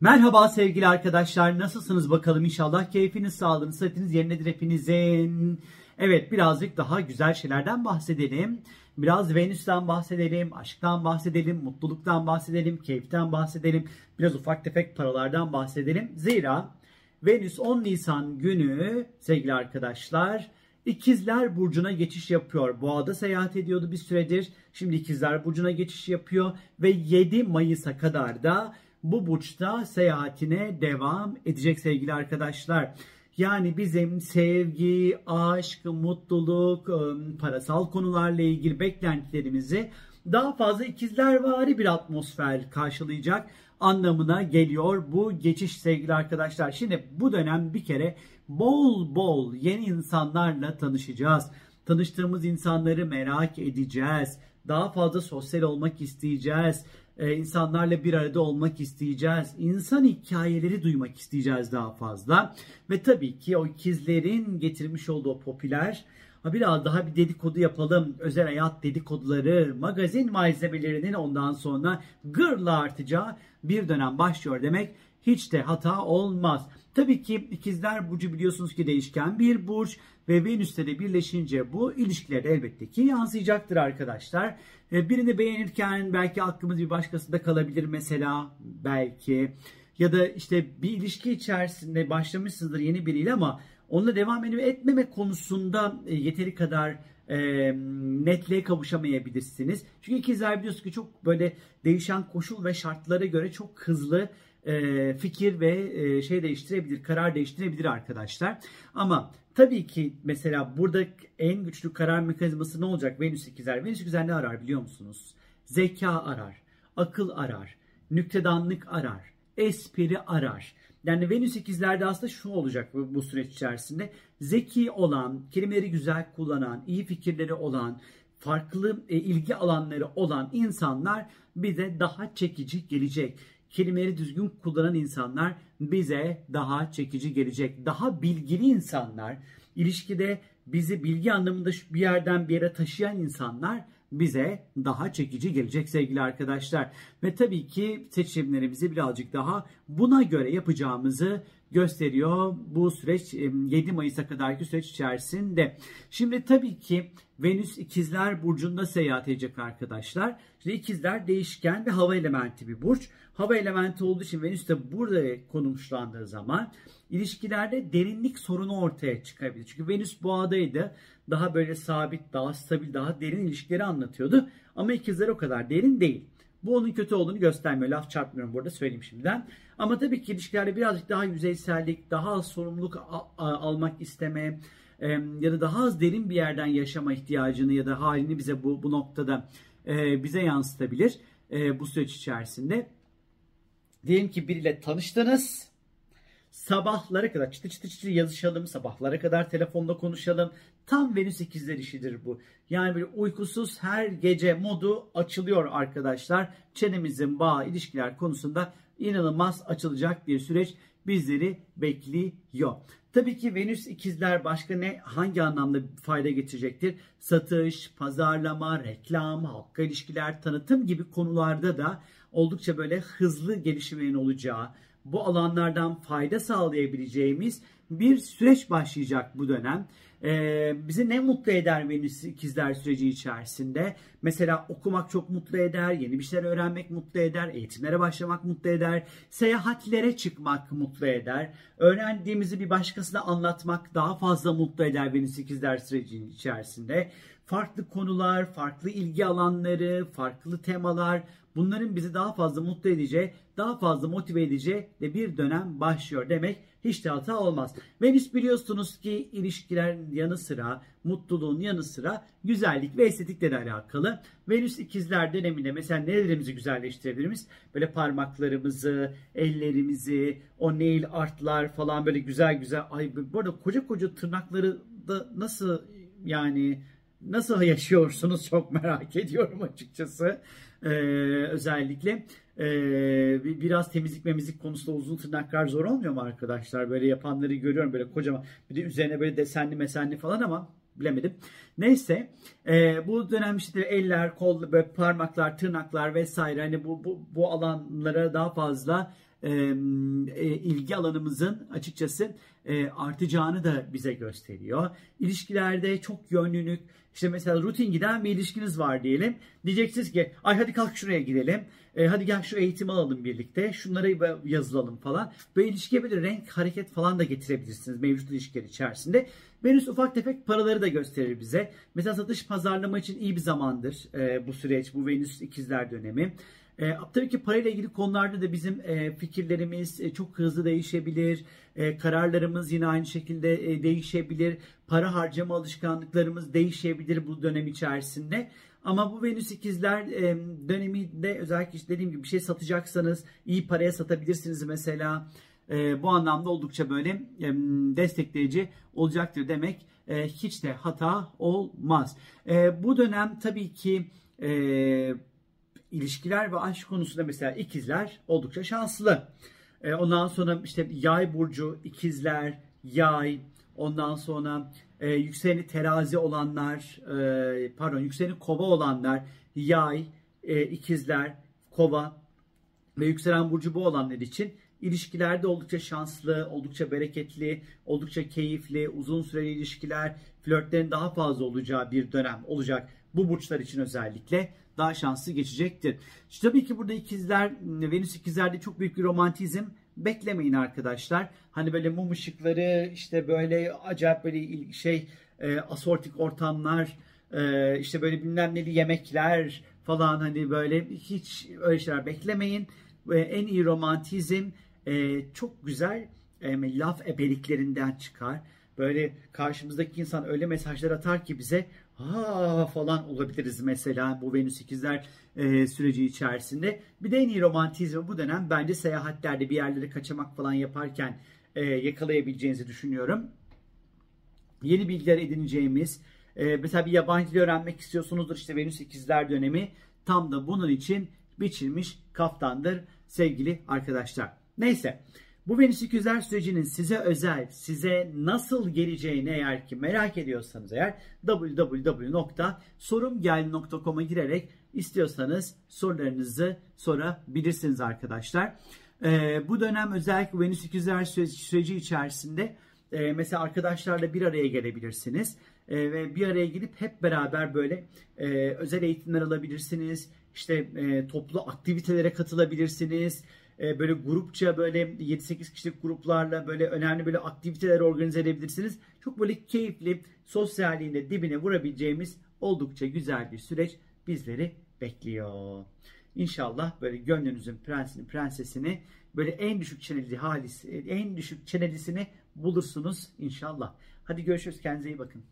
Merhaba sevgili arkadaşlar. Nasılsınız bakalım inşallah keyfiniz, sağlığınız, sıhhatiniz yerindedir hepinizin. Evet birazcık daha güzel şeylerden bahsedelim. Biraz Venüs'ten bahsedelim, aşktan bahsedelim, mutluluktan bahsedelim, keyiften bahsedelim. Biraz ufak tefek paralardan bahsedelim. Zira Venüs 10 Nisan günü sevgili arkadaşlar İkizler Burcu'na geçiş yapıyor. Boğa'da seyahat ediyordu bir süredir. Şimdi İkizler Burcu'na geçiş yapıyor ve 7 Mayıs'a kadar da bu burçta seyahatine devam edecek sevgili arkadaşlar. Yani bizim sevgi, aşk, mutluluk, ıı, parasal konularla ilgili beklentilerimizi daha fazla ikizler vari bir atmosfer karşılayacak anlamına geliyor bu geçiş sevgili arkadaşlar. Şimdi bu dönem bir kere bol bol yeni insanlarla tanışacağız. Tanıştığımız insanları merak edeceğiz. Daha fazla sosyal olmak isteyeceğiz. Ee, insanlarla bir arada olmak isteyeceğiz. İnsan hikayeleri duymak isteyeceğiz daha fazla. Ve tabii ki o ikizlerin getirmiş olduğu popüler biraz daha bir dedikodu yapalım. Özel hayat dedikoduları, magazin malzemelerinin ondan sonra gırla artacağı bir dönem başlıyor demek hiç de hata olmaz. Tabii ki ikizler burcu biliyorsunuz ki değişken bir burç ve Venüs'te de birleşince bu ilişkilere elbette ki yansıyacaktır arkadaşlar. E, birini beğenirken belki aklımız bir başkasında kalabilir mesela belki ya da işte bir ilişki içerisinde başlamışsınızdır yeni biriyle ama onunla devam etmeme konusunda e, yeteri kadar e, netliğe kavuşamayabilirsiniz. Çünkü ikizler biliyorsunuz ki çok böyle değişen koşul ve şartlara göre çok hızlı e, fikir ve e, şey değiştirebilir, karar değiştirebilir arkadaşlar. Ama tabii ki mesela burada en güçlü karar mekanizması ne olacak? Venüs ikizler. Venüs ikizler ne arar biliyor musunuz? Zeka arar, akıl arar, nüktedanlık arar, espri arar. Yani Venüs ikizlerde aslında şu olacak bu, bu süreç içerisinde. Zeki olan, kelimeleri güzel kullanan, iyi fikirleri olan, farklı e, ilgi alanları olan insanlar bize daha çekici gelecek kelimeleri düzgün kullanan insanlar bize daha çekici gelecek. Daha bilgili insanlar, ilişkide bizi bilgi anlamında bir yerden bir yere taşıyan insanlar bize daha çekici gelecek sevgili arkadaşlar. Ve tabii ki seçimlerimizi birazcık daha buna göre yapacağımızı gösteriyor bu süreç 7 Mayıs'a kadarki süreç içerisinde. Şimdi tabii ki Venüs ikizler burcunda seyahat edecek arkadaşlar. Şimdi ikizler değişken ve hava elementi bir burç. Hava elementi olduğu için Venüs de burada konumlandığı zaman ilişkilerde derinlik sorunu ortaya çıkabilir. Çünkü Venüs boğadaydı. Daha böyle sabit, daha stabil, daha derin ilişkileri anlatıyordu. Ama ikizler o kadar derin değil. Bu onun kötü olduğunu göstermiyor. Laf çarpmıyorum burada söyleyeyim şimdiden. Ama tabii ki ilişkilerde birazcık daha yüzeysellik, daha az sorumluluk almak isteme ya da daha az derin bir yerden yaşama ihtiyacını ya da halini bize bu, bu noktada bize yansıtabilir bu süreç içerisinde. Diyelim ki biriyle tanıştınız. Sabahlara kadar çıtı çıtı çıtı yazışalım. Sabahlara kadar telefonda konuşalım. Tam Venüs ikizler işidir bu. Yani böyle uykusuz her gece modu açılıyor arkadaşlar. Çenemizin bağ ilişkiler konusunda inanılmaz açılacak bir süreç bizleri bekliyor. Tabii ki Venüs ikizler başka ne hangi anlamda fayda getirecektir? Satış, pazarlama, reklam, halka ilişkiler, tanıtım gibi konularda da oldukça böyle hızlı gelişmenin olacağı, bu alanlardan fayda sağlayabileceğimiz bir süreç başlayacak bu dönem. Ee, bizi ne mutlu eder Venüs ikizler süreci içerisinde? Mesela okumak çok mutlu eder, yeni bir şeyler öğrenmek mutlu eder, eğitimlere başlamak mutlu eder, seyahatlere çıkmak mutlu eder, öğrendiğimizi bir başkasına anlatmak daha fazla mutlu eder Venüs ikizler süreci içerisinde. Farklı konular, farklı ilgi alanları, farklı temalar bunların bizi daha fazla mutlu edeceği, daha fazla motive edeceği de bir dönem başlıyor demek hiç de hata olmaz. Venüs biliyorsunuz ki ilişkilerin yanı sıra, mutluluğun yanı sıra güzellik ve estetikle de alakalı. Venüs ikizler döneminde mesela nelerimizi güzelleştirebiliriz? Böyle parmaklarımızı, ellerimizi, o nail artlar falan böyle güzel güzel. Ay bu arada koca koca tırnakları da nasıl yani nasıl yaşıyorsunuz çok merak ediyorum açıkçası. Ee, özellikle ee, biraz temizlik memizlik konusunda uzun tırnaklar zor olmuyor mu arkadaşlar? Böyle yapanları görüyorum böyle kocaman bir de üzerine böyle desenli mesenli falan ama bilemedim. Neyse e, bu dönem işte eller, kol, böyle parmaklar, tırnaklar vesaire hani bu, bu, bu alanlara daha fazla e, ilgi alanımızın açıkçası e, artacağını da bize gösteriyor. İlişkilerde çok yönlülük, işte mesela rutin giden bir ilişkiniz var diyelim. Diyeceksiniz ki ay hadi kalk şuraya gidelim. E, hadi gel şu eğitimi alalım birlikte. Şunları yazılalım falan. Böyle ilişkiye böyle renk, hareket falan da getirebilirsiniz mevcut ilişkiler içerisinde. Venüs ufak tefek paraları da gösterir bize. Mesela satış pazarlama için iyi bir zamandır e, bu süreç, bu Venüs ikizler dönemi. E, tabii ki parayla ilgili konularda da bizim e, fikirlerimiz e, çok hızlı değişebilir. E, kararlarımız yine aynı şekilde e, değişebilir. Para harcama alışkanlıklarımız değişebilir bu dönem içerisinde. Ama bu Venüs ikizler e, döneminde özellikle işte dediğim gibi bir şey satacaksanız iyi paraya satabilirsiniz mesela. E, bu anlamda oldukça böyle e, destekleyici olacaktır demek e, hiç de hata olmaz. E, bu dönem tabii ki e, ilişkiler ve aşk konusunda mesela ikizler oldukça şanslı. E, ondan sonra işte yay burcu, ikizler, yay, ondan sonra e, yükseleni terazi olanlar, e, pardon yükseleni kova olanlar, yay, e, ikizler, kova ve yükselen burcu bu olanlar için ilişkilerde oldukça şanslı, oldukça bereketli, oldukça keyifli, uzun süreli ilişkiler, flörtlerin daha fazla olacağı bir dönem olacak. Bu burçlar için özellikle daha şanslı geçecektir. İşte tabii ki burada ikizler, Venüs ikizlerde çok büyük bir romantizm beklemeyin arkadaşlar. Hani böyle mum ışıkları, işte böyle acayip böyle şey e, asortik ortamlar, e, işte böyle bilmem neli yemekler falan hani böyle hiç öyle şeyler beklemeyin. E, en iyi romantizm e, çok güzel e, laf ebeliklerinden çıkar. Böyle karşımızdaki insan öyle mesajlar atar ki bize ha falan olabiliriz mesela bu Venüs ikizler e, süreci içerisinde. Bir de en iyi romantizmi bu dönem bence seyahatlerde bir yerlere kaçamak falan yaparken e, yakalayabileceğinizi düşünüyorum. Yeni bilgiler edineceğimiz, e, mesela bir yabancı dil öğrenmek istiyorsunuzdur işte Venüs ikizler dönemi tam da bunun için biçilmiş kaftandır sevgili arkadaşlar. Neyse. Bu Venüs ikizler sürecinin size özel, size nasıl geleceğini eğer ki merak ediyorsanız eğer www.sorumgel.com'a girerek istiyorsanız sorularınızı sorabilirsiniz arkadaşlar. Ee, bu dönem özellikle Venüs ikizler süreci içerisinde e, mesela arkadaşlarla bir araya gelebilirsiniz. E, ve bir araya gidip hep beraber böyle e, özel eğitimler alabilirsiniz. İşte e, toplu aktivitelere katılabilirsiniz e, böyle grupça böyle 7-8 kişilik gruplarla böyle önemli böyle aktiviteler organize edebilirsiniz. Çok böyle keyifli sosyalliğinde dibine vurabileceğimiz oldukça güzel bir süreç bizleri bekliyor. İnşallah böyle gönlünüzün prensini, prensesini böyle en düşük çeneli halisi, en düşük çenelisini bulursunuz inşallah. Hadi görüşürüz. Kendinize iyi bakın.